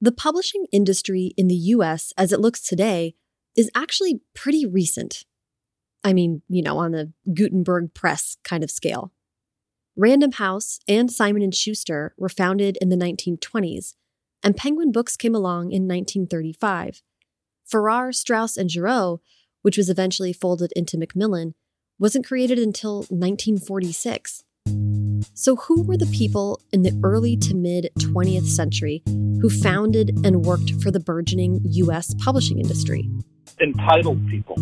The publishing industry in the US, as it looks today, is actually pretty recent. I mean, you know, on the Gutenberg press kind of scale. Random House and Simon and Schuster were founded in the 1920s, and Penguin Books came along in 1935. Farrar, Straus, and Giroux, which was eventually folded into Macmillan, wasn't created until 1946. So, who were the people in the early to mid 20th century who founded and worked for the burgeoning U.S. publishing industry? Entitled people.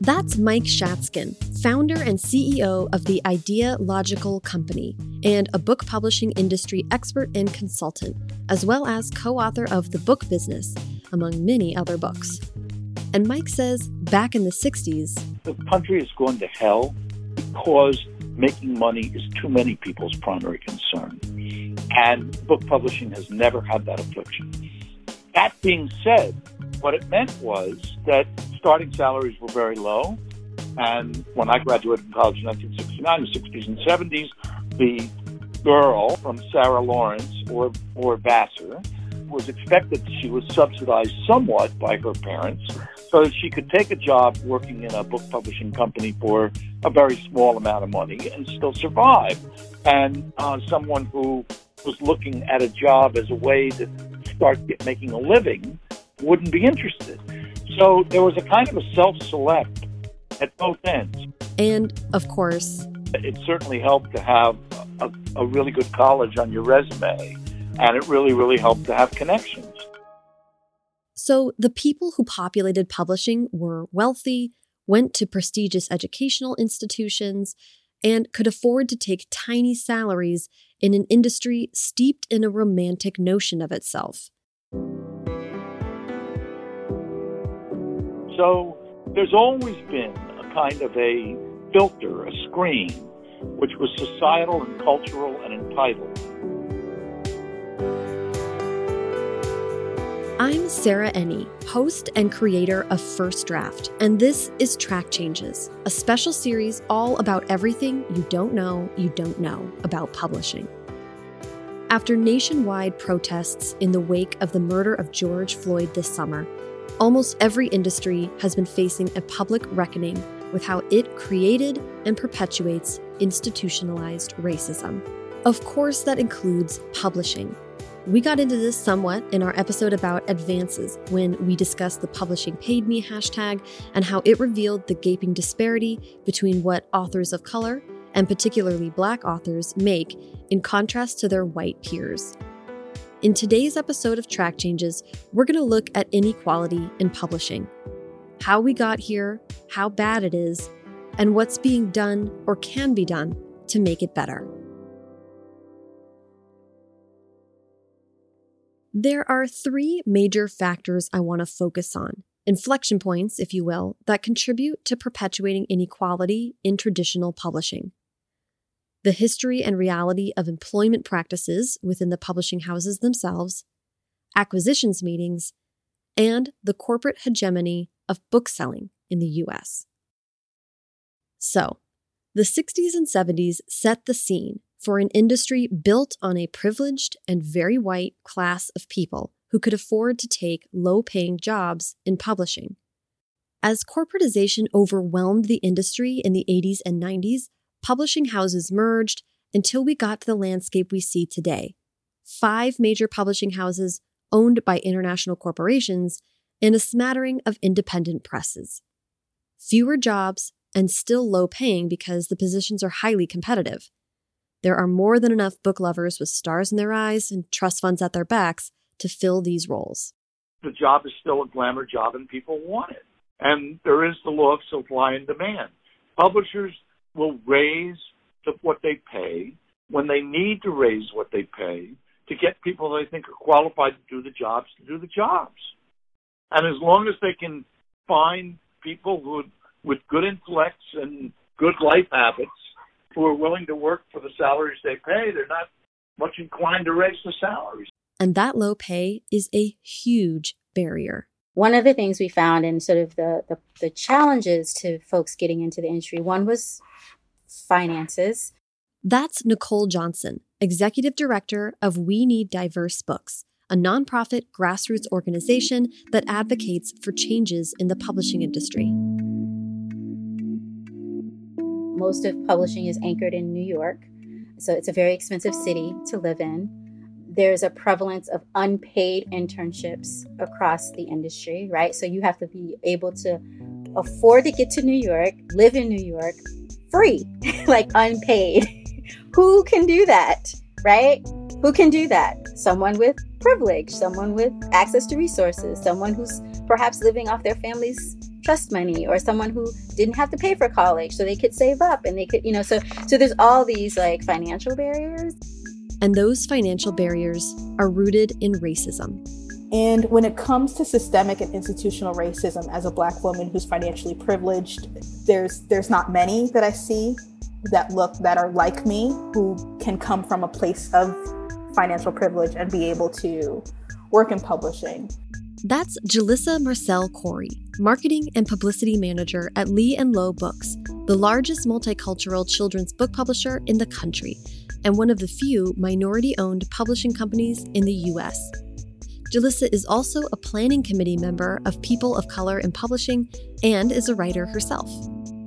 That's Mike Shatzkin, founder and CEO of the Idea Logical Company and a book publishing industry expert and consultant, as well as co author of The Book Business, among many other books. And Mike says back in the 60s, the country is going to hell because making money is too many people's primary concern. And book publishing has never had that affliction. That being said, what it meant was that starting salaries were very low. And when I graduated from college in 1969, the 60s and 70s, the girl from Sarah Lawrence or, or Vassar was expected she was subsidized somewhat by her parents so she could take a job working in a book publishing company for a very small amount of money and still survive. And uh, someone who was looking at a job as a way to start get, making a living wouldn't be interested. So there was a kind of a self select at both ends. And of course, it certainly helped to have a, a really good college on your resume, and it really, really helped to have connections. So the people who populated publishing were wealthy, went to prestigious educational institutions, and could afford to take tiny salaries in an industry steeped in a romantic notion of itself. So there's always been a kind of a filter, a screen, which was societal and cultural and entitled. I'm Sarah Enni, host and creator of First Draft, and this is Track Changes, a special series all about everything you don't know you don't know about publishing. After nationwide protests in the wake of the murder of George Floyd this summer, almost every industry has been facing a public reckoning with how it created and perpetuates institutionalized racism. Of course, that includes publishing we got into this somewhat in our episode about advances when we discussed the publishing paid me hashtag and how it revealed the gaping disparity between what authors of color, and particularly black authors, make in contrast to their white peers. In today's episode of Track Changes, we're going to look at inequality in publishing how we got here, how bad it is, and what's being done or can be done to make it better. There are three major factors I want to focus on, inflection points, if you will, that contribute to perpetuating inequality in traditional publishing. The history and reality of employment practices within the publishing houses themselves, acquisitions meetings, and the corporate hegemony of bookselling in the US. So, the 60s and 70s set the scene for an industry built on a privileged and very white class of people who could afford to take low paying jobs in publishing. As corporatization overwhelmed the industry in the 80s and 90s, publishing houses merged until we got to the landscape we see today. Five major publishing houses owned by international corporations and a smattering of independent presses. Fewer jobs and still low paying because the positions are highly competitive. There are more than enough book lovers with stars in their eyes and trust funds at their backs to fill these roles. The job is still a glamour job and people want it. And there is the law of supply and demand. Publishers will raise what they pay when they need to raise what they pay to get people they think are qualified to do the jobs to do the jobs. And as long as they can find people who with good intellects and good life habits who are willing to work for the salaries they pay, they're not much inclined to raise the salaries. And that low pay is a huge barrier. One of the things we found in sort of the, the, the challenges to folks getting into the industry, one was finances. That's Nicole Johnson, executive director of We Need Diverse Books, a nonprofit grassroots organization that advocates for changes in the publishing industry. Most of publishing is anchored in New York, so it's a very expensive city to live in. There's a prevalence of unpaid internships across the industry, right? So you have to be able to afford to get to New York, live in New York free, like unpaid. Who can do that, right? Who can do that? Someone with privilege, someone with access to resources, someone who's perhaps living off their family's trust money or someone who didn't have to pay for college so they could save up and they could, you know, so so there's all these like financial barriers. And those financial barriers are rooted in racism. And when it comes to systemic and institutional racism as a black woman who's financially privileged, there's there's not many that I see that look that are like me who can come from a place of financial privilege and be able to work in publishing. That's Jalissa Marcelle Corrie, marketing and publicity manager at Lee and Low Books, the largest multicultural children's book publisher in the country, and one of the few minority owned publishing companies in the U.S. Jalissa is also a planning committee member of People of Color in Publishing and is a writer herself.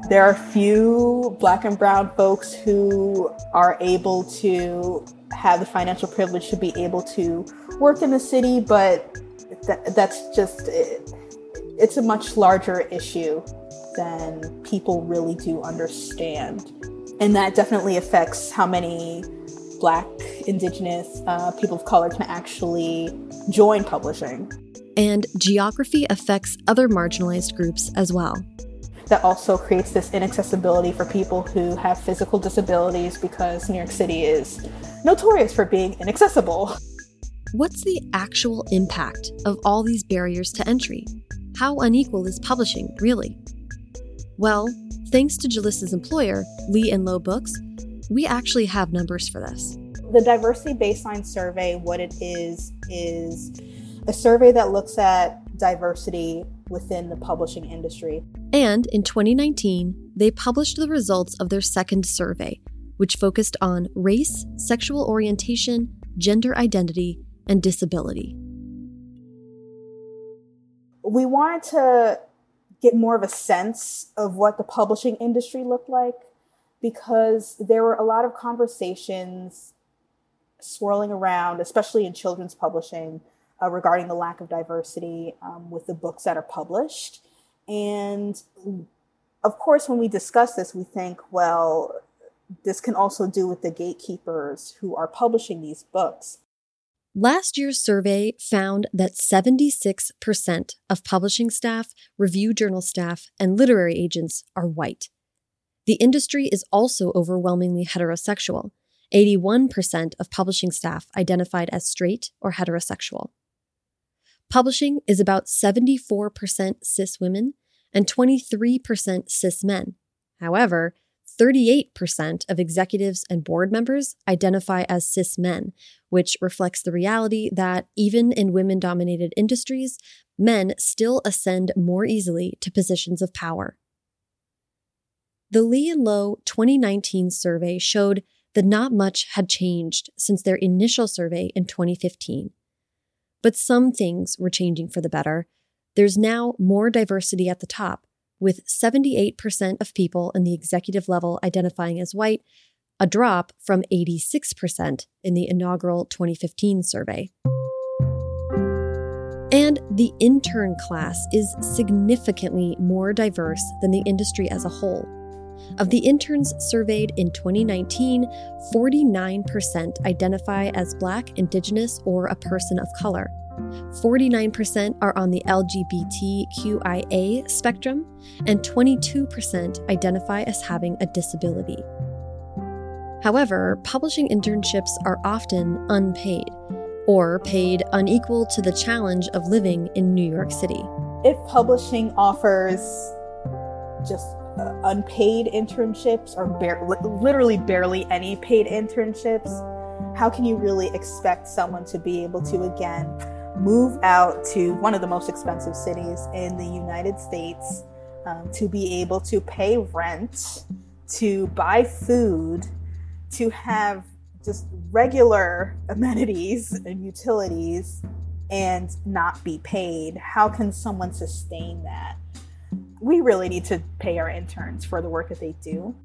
There are few black and brown folks who are able to have the financial privilege to be able to work in the city, but that, that's just it, it's a much larger issue than people really do understand. And that definitely affects how many black indigenous uh, people of color can actually join publishing. And geography affects other marginalized groups as well. That also creates this inaccessibility for people who have physical disabilities because New York City is notorious for being inaccessible. What's the actual impact of all these barriers to entry? How unequal is publishing, really? Well, thanks to Jalissa's employer, Lee and Low Books, we actually have numbers for this. The Diversity Baseline Survey, what it is, is a survey that looks at diversity within the publishing industry. And in 2019, they published the results of their second survey, which focused on race, sexual orientation, gender identity, and disability. We wanted to get more of a sense of what the publishing industry looked like because there were a lot of conversations swirling around, especially in children's publishing, uh, regarding the lack of diversity um, with the books that are published. And of course, when we discuss this, we think, well, this can also do with the gatekeepers who are publishing these books. Last year's survey found that 76% of publishing staff, review journal staff, and literary agents are white. The industry is also overwhelmingly heterosexual. 81% of publishing staff identified as straight or heterosexual. Publishing is about 74% cis women and 23% cis men. However, 38% of executives and board members identify as cis men, which reflects the reality that even in women dominated industries, men still ascend more easily to positions of power. The Lee and Low 2019 survey showed that not much had changed since their initial survey in 2015. But some things were changing for the better. There's now more diversity at the top, with 78% of people in the executive level identifying as white, a drop from 86% in the inaugural 2015 survey. And the intern class is significantly more diverse than the industry as a whole. Of the interns surveyed in 2019, 49% identify as Black, Indigenous, or a person of color. 49% are on the LGBTQIA spectrum, and 22% identify as having a disability. However, publishing internships are often unpaid, or paid unequal to the challenge of living in New York City. If publishing offers just uh, unpaid internships or literally barely any paid internships, how can you really expect someone to be able to again move out to one of the most expensive cities in the United States um, to be able to pay rent, to buy food, to have just regular amenities and utilities and not be paid. How can someone sustain that? We really need to pay our interns for the work that they do.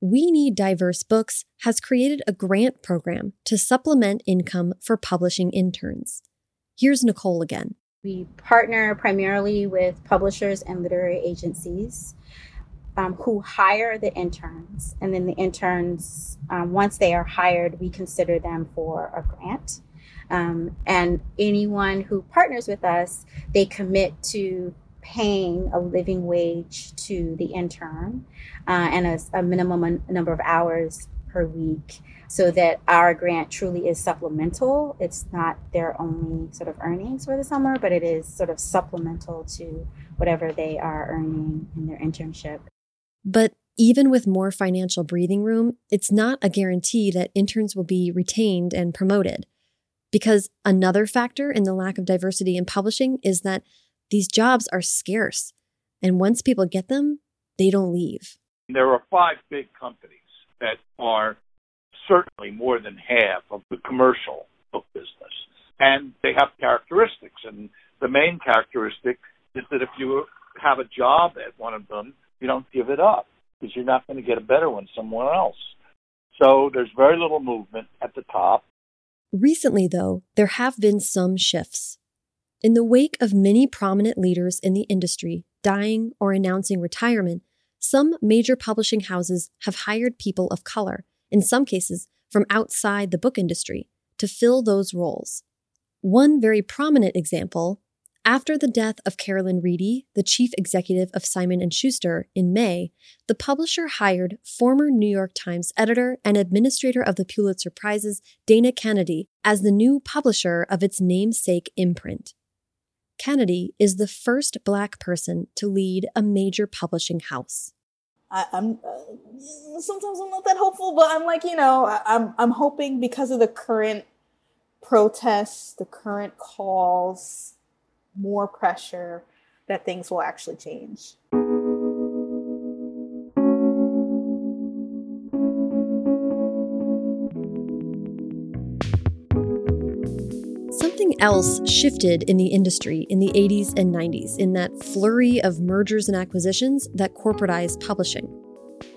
We Need Diverse Books has created a grant program to supplement income for publishing interns. Here's Nicole again. We partner primarily with publishers and literary agencies um, who hire the interns. And then the interns, um, once they are hired, we consider them for a grant. Um, and anyone who partners with us, they commit to paying a living wage to the intern uh, and a, a minimum number of hours per week so that our grant truly is supplemental. It's not their only sort of earnings for the summer, but it is sort of supplemental to whatever they are earning in their internship. But even with more financial breathing room, it's not a guarantee that interns will be retained and promoted. Because another factor in the lack of diversity in publishing is that these jobs are scarce. And once people get them, they don't leave. There are five big companies that are certainly more than half of the commercial book business. And they have characteristics. And the main characteristic is that if you have a job at one of them, you don't give it up because you're not going to get a better one somewhere else. So there's very little movement at the top. Recently, though, there have been some shifts. In the wake of many prominent leaders in the industry dying or announcing retirement, some major publishing houses have hired people of color, in some cases from outside the book industry, to fill those roles. One very prominent example after the death of Carolyn Reidy, the chief executive of Simon & Schuster, in May, the publisher hired former New York Times editor and administrator of the Pulitzer Prizes, Dana Canedy, as the new publisher of its namesake imprint. Canedy is the first Black person to lead a major publishing house. I, am uh, sometimes I'm not that hopeful, but I'm like you know I, I'm I'm hoping because of the current protests, the current calls, more pressure that things will actually change. Else shifted in the industry in the 80s and 90s in that flurry of mergers and acquisitions that corporatized publishing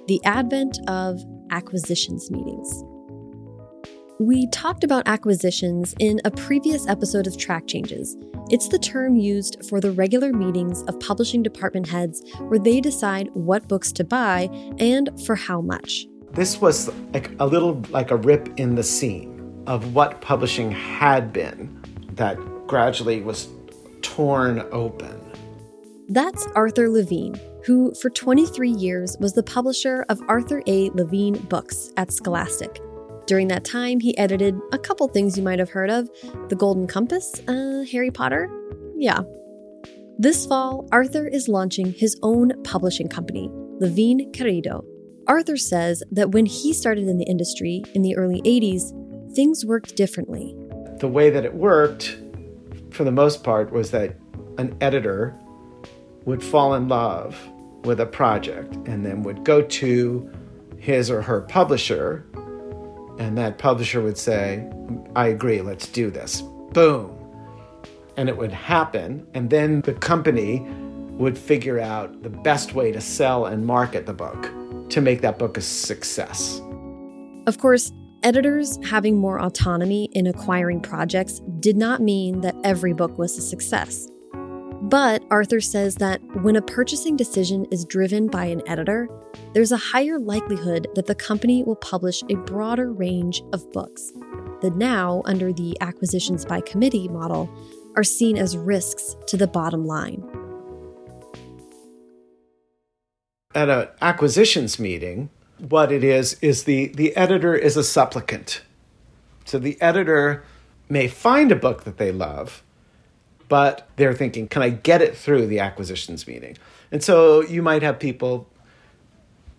the advent of acquisitions meetings. We talked about acquisitions in a previous episode of Track Changes. It's the term used for the regular meetings of publishing department heads where they decide what books to buy and for how much. This was like a little like a rip in the seam of what publishing had been that gradually was torn open. That's Arthur Levine, who for 23 years was the publisher of Arthur A. Levine Books at Scholastic. During that time, he edited a couple things you might have heard of The Golden Compass, uh, Harry Potter. Yeah. This fall, Arthur is launching his own publishing company, Levine Querido. Arthur says that when he started in the industry in the early 80s, things worked differently. The way that it worked, for the most part, was that an editor would fall in love with a project and then would go to his or her publisher and that publisher would say, I agree, let's do this. Boom. And it would happen. And then the company would figure out the best way to sell and market the book to make that book a success. Of course, editors having more autonomy in acquiring projects did not mean that every book was a success. But Arthur says that when a purchasing decision is driven by an editor, there's a higher likelihood that the company will publish a broader range of books that now, under the acquisitions by committee model, are seen as risks to the bottom line. At an acquisitions meeting, what it is is the, the editor is a supplicant. So the editor may find a book that they love, but they're thinking, can I get it through the acquisitions meeting? And so you might have people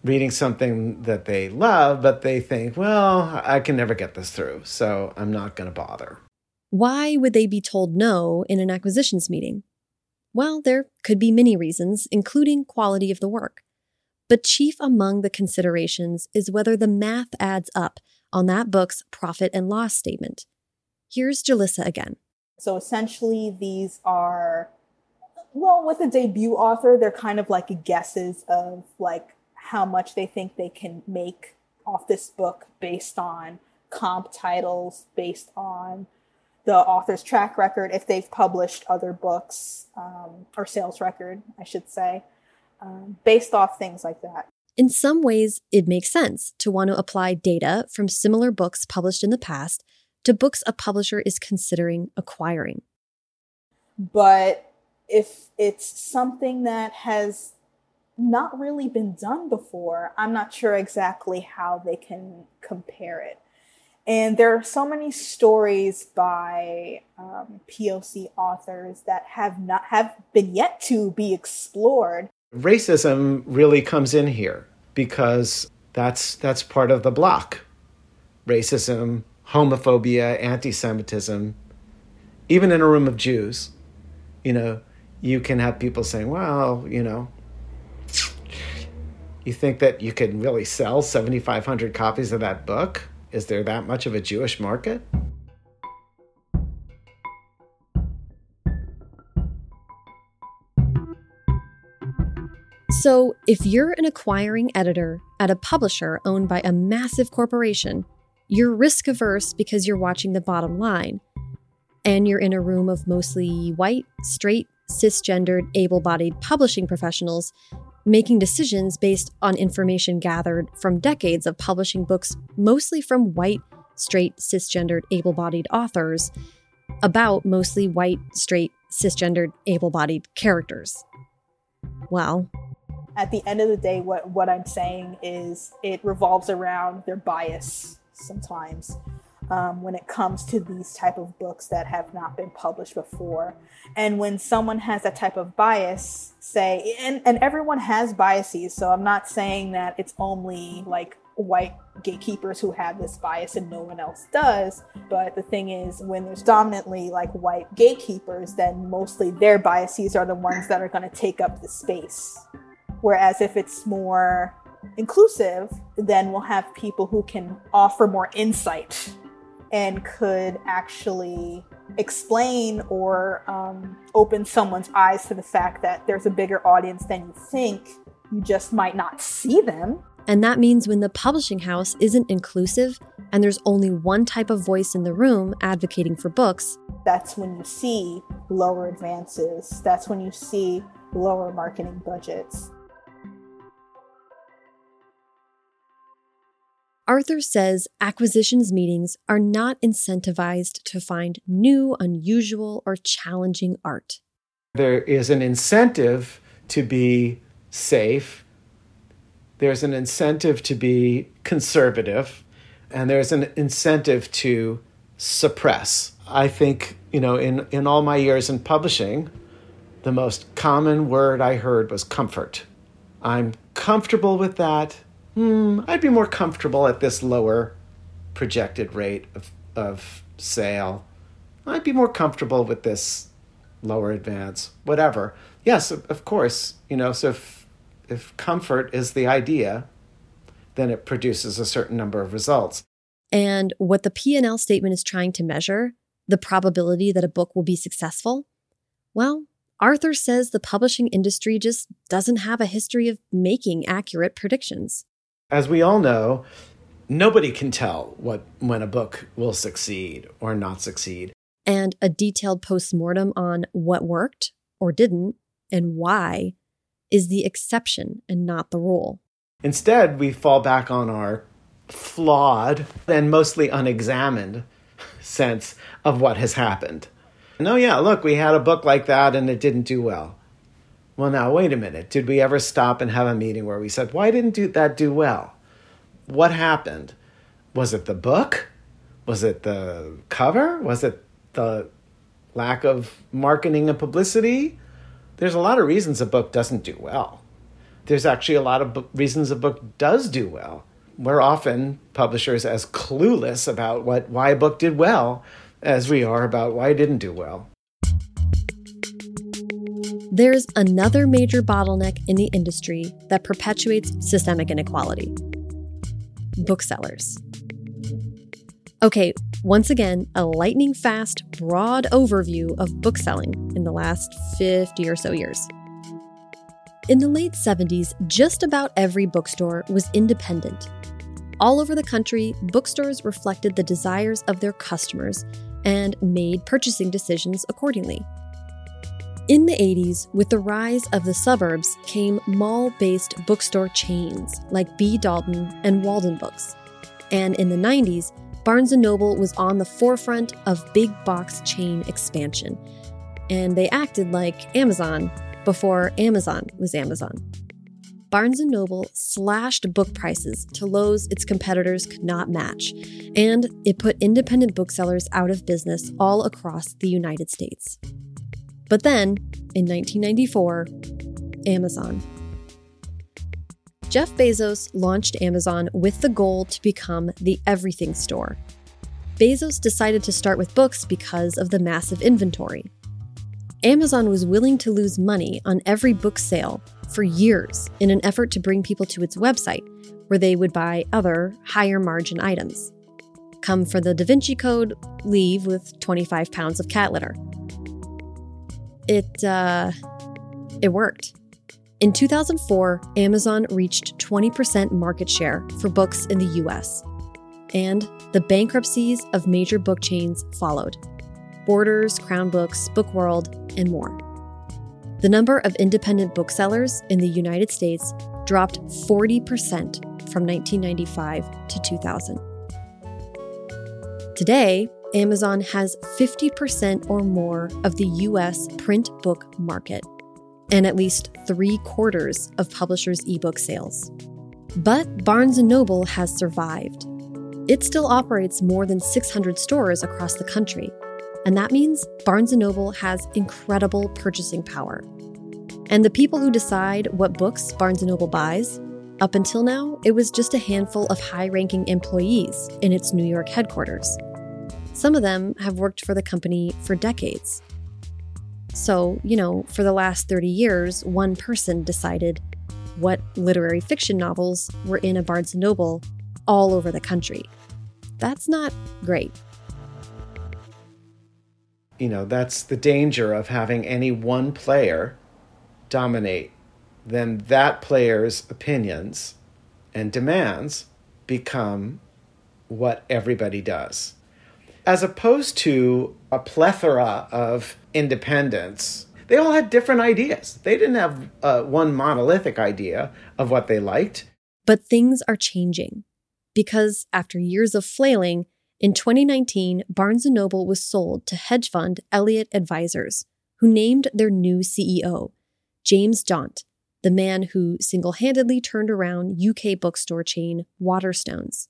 reading something that they love, but they think, well, I can never get this through, so I'm not going to bother. Why would they be told no in an acquisitions meeting? Well, there could be many reasons, including quality of the work. But chief among the considerations is whether the math adds up on that book's profit and loss statement. Here's Jalissa again. So essentially, these are, well, with a debut author, they're kind of like guesses of like how much they think they can make off this book based on comp titles, based on the author's track record, if they've published other books, um, or sales record, I should say, um, based off things like that. In some ways, it makes sense to want to apply data from similar books published in the past to books a publisher is considering acquiring. But if it's something that has not really been done before, I'm not sure exactly how they can compare it. And there are so many stories by um, POC authors that have not have been yet to be explored. Racism really comes in here because that's that's part of the block. Racism, homophobia, anti-Semitism, even in a room of Jews, you know, you can have people saying, "Well, you know, you think that you can really sell 7,500 copies of that book?" Is there that much of a Jewish market? So, if you're an acquiring editor at a publisher owned by a massive corporation, you're risk averse because you're watching the bottom line. And you're in a room of mostly white, straight, cisgendered, able bodied publishing professionals making decisions based on information gathered from decades of publishing books, mostly from white, straight, cisgendered, able bodied authors, about mostly white, straight, cisgendered, able bodied characters. Well, at the end of the day, what, what I'm saying is it revolves around their bias sometimes um, when it comes to these type of books that have not been published before. And when someone has that type of bias, say, and, and everyone has biases, so I'm not saying that it's only like white gatekeepers who have this bias and no one else does. But the thing is, when there's dominantly like white gatekeepers, then mostly their biases are the ones that are going to take up the space. Whereas if it's more inclusive, then we'll have people who can offer more insight and could actually explain or um, open someone's eyes to the fact that there's a bigger audience than you think. You just might not see them. And that means when the publishing house isn't inclusive and there's only one type of voice in the room advocating for books, that's when you see lower advances. That's when you see lower marketing budgets. Arthur says acquisitions meetings are not incentivized to find new, unusual, or challenging art. There is an incentive to be safe, there's an incentive to be conservative, and there's an incentive to suppress. I think, you know, in, in all my years in publishing, the most common word I heard was comfort. I'm comfortable with that hmm, I'd be more comfortable at this lower projected rate of, of sale. I'd be more comfortable with this lower advance, whatever. Yes, of course, you know, so if, if comfort is the idea, then it produces a certain number of results. And what the P&L statement is trying to measure, the probability that a book will be successful, well, Arthur says the publishing industry just doesn't have a history of making accurate predictions as we all know, nobody can tell what when a book will succeed or not succeed. And a detailed postmortem on what worked or didn't and why is the exception and not the rule. Instead, we fall back on our flawed and mostly unexamined sense of what has happened. No, oh, yeah, look, we had a book like that and it didn't do well. Well, now, wait a minute. Did we ever stop and have a meeting where we said, why didn't do that do well? What happened? Was it the book? Was it the cover? Was it the lack of marketing and publicity? There's a lot of reasons a book doesn't do well. There's actually a lot of reasons a book does do well. We're often publishers as clueless about what why a book did well as we are about why it didn't do well. There's another major bottleneck in the industry that perpetuates systemic inequality booksellers. Okay, once again, a lightning fast, broad overview of bookselling in the last 50 or so years. In the late 70s, just about every bookstore was independent. All over the country, bookstores reflected the desires of their customers and made purchasing decisions accordingly. In the 80s, with the rise of the suburbs, came mall based bookstore chains like B. Dalton and Waldenbooks. And in the 90s, Barnes & Noble was on the forefront of big box chain expansion, and they acted like Amazon before Amazon was Amazon. Barnes & Noble slashed book prices to lows its competitors could not match, and it put independent booksellers out of business all across the United States. But then, in 1994, Amazon. Jeff Bezos launched Amazon with the goal to become the everything store. Bezos decided to start with books because of the massive inventory. Amazon was willing to lose money on every book sale for years in an effort to bring people to its website, where they would buy other, higher margin items. Come for the Da Vinci Code, leave with 25 pounds of cat litter it uh, it worked. In 2004, Amazon reached 20% market share for books in the US, and the bankruptcies of major book chains followed Borders, Crown Books, Book World, and more. The number of independent booksellers in the United States dropped 40% from 1995 to 2000. Today, Amazon has 50% or more of the US print book market and at least three quarters of publishers' ebook sales. But Barnes & Noble has survived. It still operates more than 600 stores across the country, and that means Barnes & Noble has incredible purchasing power. And the people who decide what books Barnes & Noble buys, up until now, it was just a handful of high-ranking employees in its New York headquarters. Some of them have worked for the company for decades. So, you know, for the last 30 years, one person decided what literary fiction novels were in a Barnes & Noble all over the country. That's not great. You know, that's the danger of having any one player dominate. Then that player's opinions and demands become what everybody does as opposed to a plethora of independents. They all had different ideas. They didn't have uh, one monolithic idea of what they liked. But things are changing because after years of flailing, in 2019, Barnes & Noble was sold to hedge fund Elliott Advisors, who named their new CEO, James Daunt, the man who single-handedly turned around UK bookstore chain Waterstones.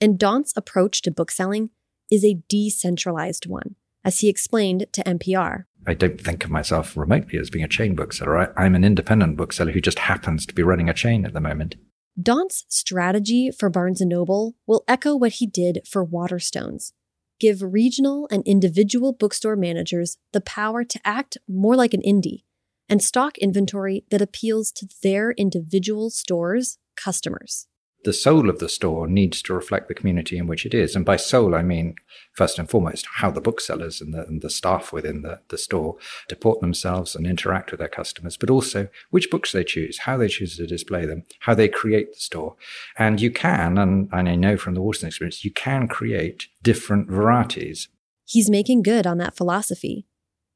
And Daunt's approach to bookselling is a decentralized one, as he explained to NPR. I don't think of myself remotely as being a chain bookseller. I, am an independent bookseller who just happens to be running a chain at the moment. Daunt's strategy for Barnes & Noble will echo what he did for Waterstones. Give regional and individual bookstore managers the power to act more like an indie and stock inventory that appeals to their individual stores' customers the soul of the store needs to reflect the community in which it is. And by soul, I mean, first and foremost, how the booksellers and the, and the staff within the, the store deport themselves and interact with their customers, but also which books they choose, how they choose to display them, how they create the store. And you can, and, and I know from the Waterstone experience, you can create different varieties. He's making good on that philosophy.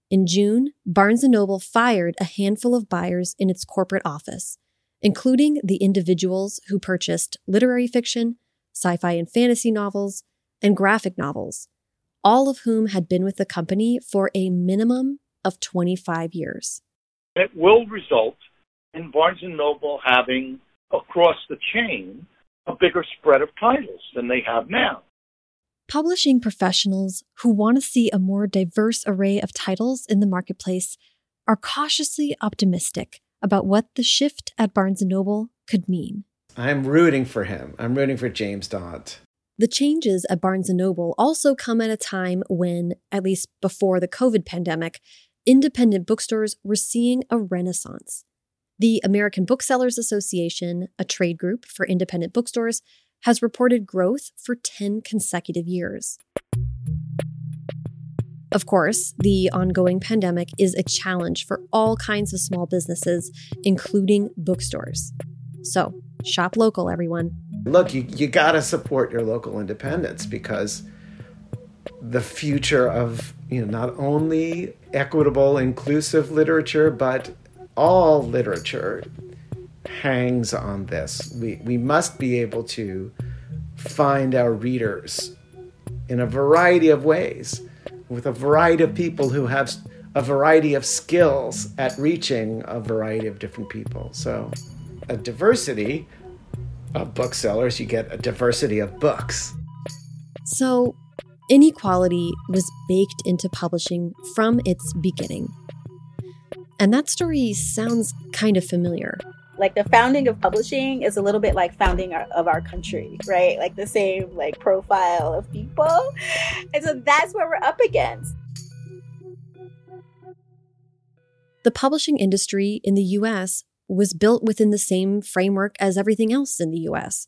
In June, Barnes & Noble fired a handful of buyers in its corporate office including the individuals who purchased literary fiction, sci fi and fantasy novels, and graphic novels, all of whom had been with the company for a minimum of 25 years. It will result in Barnes & Noble having, across the chain, a bigger spread of titles than they have now. Publishing professionals who want to see a more diverse array of titles in the marketplace are cautiously optimistic about what the shift at Barnes & Noble could mean. I'm rooting for him. I'm rooting for James Daunt. The changes at Barnes & Noble also come at a time when, at least before the COVID pandemic, independent bookstores were seeing a renaissance. The American Booksellers Association, a trade group for independent bookstores, has reported growth for 10 consecutive years. Of course, the ongoing pandemic is a challenge for all kinds of small businesses, including bookstores. So, shop local, everyone. Look, you, you got to support your local independents because the future of you know not only equitable inclusive literature but all literature hangs on this we we must be able to find our readers in a variety of ways with a variety of people who have a variety of skills at reaching a variety of different people so a diversity of booksellers you get a diversity of books so Inequality was baked into publishing from its beginning. And that story sounds kind of familiar. Like the founding of publishing is a little bit like founding our, of our country, right? Like the same like profile of people. And so that's what we're up against. The publishing industry in the US was built within the same framework as everything else in the US,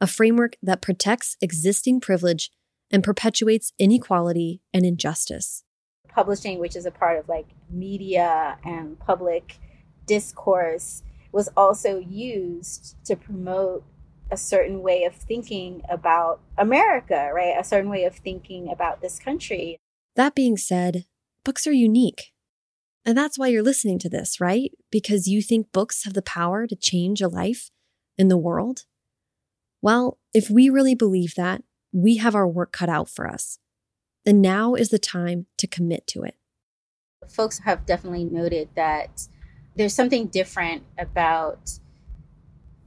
a framework that protects existing privilege and perpetuates inequality and injustice. Publishing, which is a part of like media and public discourse, was also used to promote a certain way of thinking about America, right? A certain way of thinking about this country. That being said, books are unique. And that's why you're listening to this, right? Because you think books have the power to change a life in the world? Well, if we really believe that, we have our work cut out for us. And now is the time to commit to it. Folks have definitely noted that there's something different about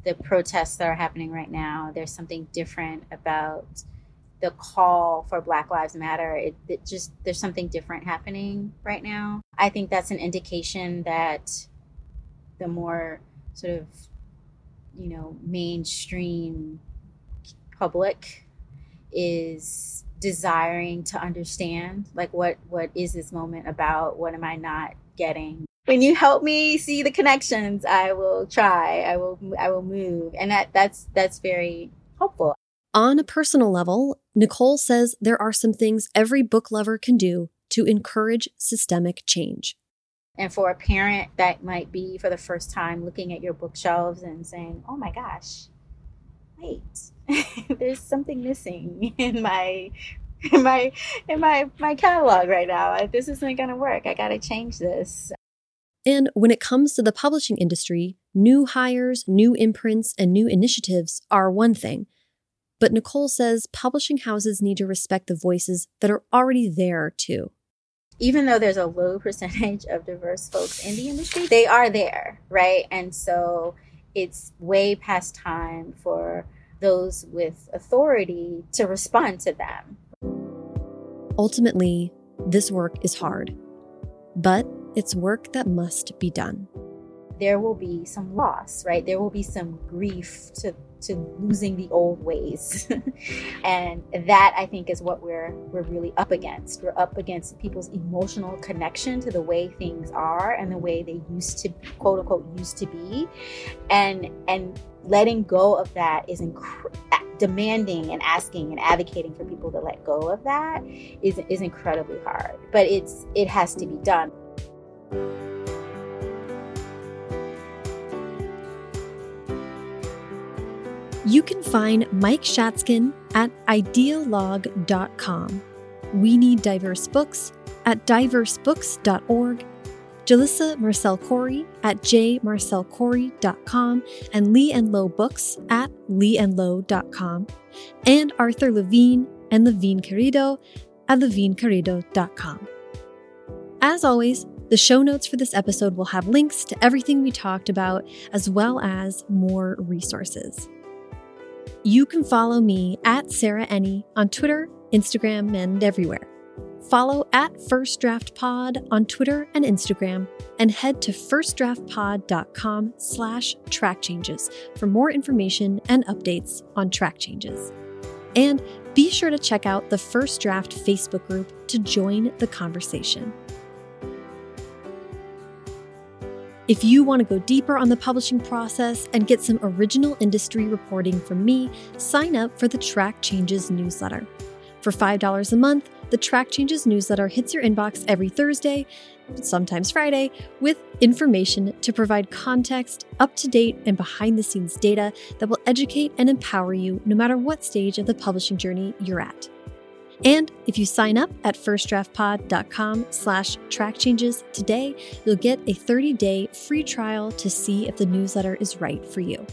the protests that are happening right now. There's something different about the call for Black Lives Matter. It, it, just, there's something different happening right now. I think that's an indication that the more sort of, you know, mainstream public is desiring to understand like what what is this moment about what am i not getting when you help me see the connections i will try i will i will move and that that's that's very helpful on a personal level nicole says there are some things every book lover can do to encourage systemic change and for a parent that might be for the first time looking at your bookshelves and saying oh my gosh wait there's something missing in my in my in my my catalog right now. This isn't going to work. I got to change this. And when it comes to the publishing industry, new hires, new imprints, and new initiatives are one thing. But Nicole says publishing houses need to respect the voices that are already there too. Even though there's a low percentage of diverse folks in the industry, they are there, right? And so it's way past time for those with authority to respond to them. Ultimately, this work is hard, but it's work that must be done. There will be some loss, right? There will be some grief to to losing the old ways. and that I think is what we're we're really up against. We're up against people's emotional connection to the way things are and the way they used to quote unquote used to be. And and letting go of that is demanding and asking and advocating for people to let go of that is is incredibly hard. But it's it has to be done. You can find Mike Shatzkin at idealog.com. We Need Diverse Books at diversebooks.org Jalissa Marcelle Corrie at jmarcelcorey.com and Lee and Low Books at leeandlow.com and Arthur Levine and Levine Querido at levinequerido.com. As always, the show notes for this episode will have links to everything we talked about as well as more resources. You can follow me at Sarah Enni on Twitter, Instagram, and everywhere. Follow at First Draft Pod on Twitter and Instagram, and head to firstdraftpod.com slash track changes for more information and updates on track changes. And be sure to check out the First Draft Facebook group to join the conversation. If you want to go deeper on the publishing process and get some original industry reporting from me, sign up for the Track Changes newsletter. For $5 a month, the Track Changes newsletter hits your inbox every Thursday, sometimes Friday, with information to provide context, up to date, and behind the scenes data that will educate and empower you no matter what stage of the publishing journey you're at. And if you sign up at firstdraftpod.com slash track changes today, you'll get a 30-day free trial to see if the newsletter is right for you.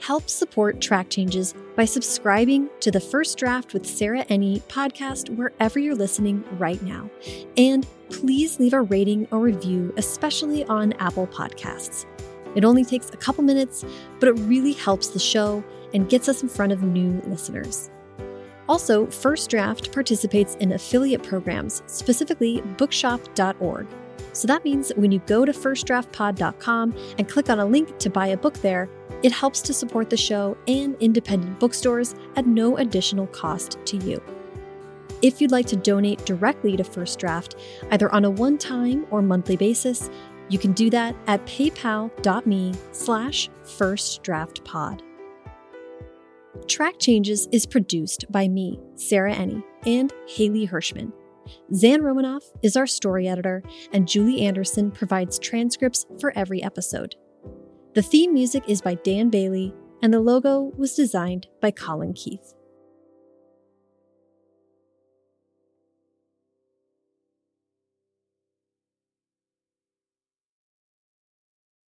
Help support Track Changes by subscribing to the First Draft with Sarah Enni podcast wherever you're listening right now. And please leave a rating or review, especially on Apple Podcasts. It only takes a couple minutes, but it really helps the show and gets us in front of new listeners. Also, First Draft participates in affiliate programs, specifically bookshop.org. So that means when you go to firstdraftpod.com and click on a link to buy a book there, it helps to support the show and independent bookstores at no additional cost to you. If you'd like to donate directly to First Draft, either on a one-time or monthly basis, you can do that at paypal.me slash firstdraftpod. Track Changes is produced by me, Sarah Enni, and Haley Hirschman. Zan Romanoff is our story editor, and Julie Anderson provides transcripts for every episode. The theme music is by Dan Bailey, and the logo was designed by Colin Keith.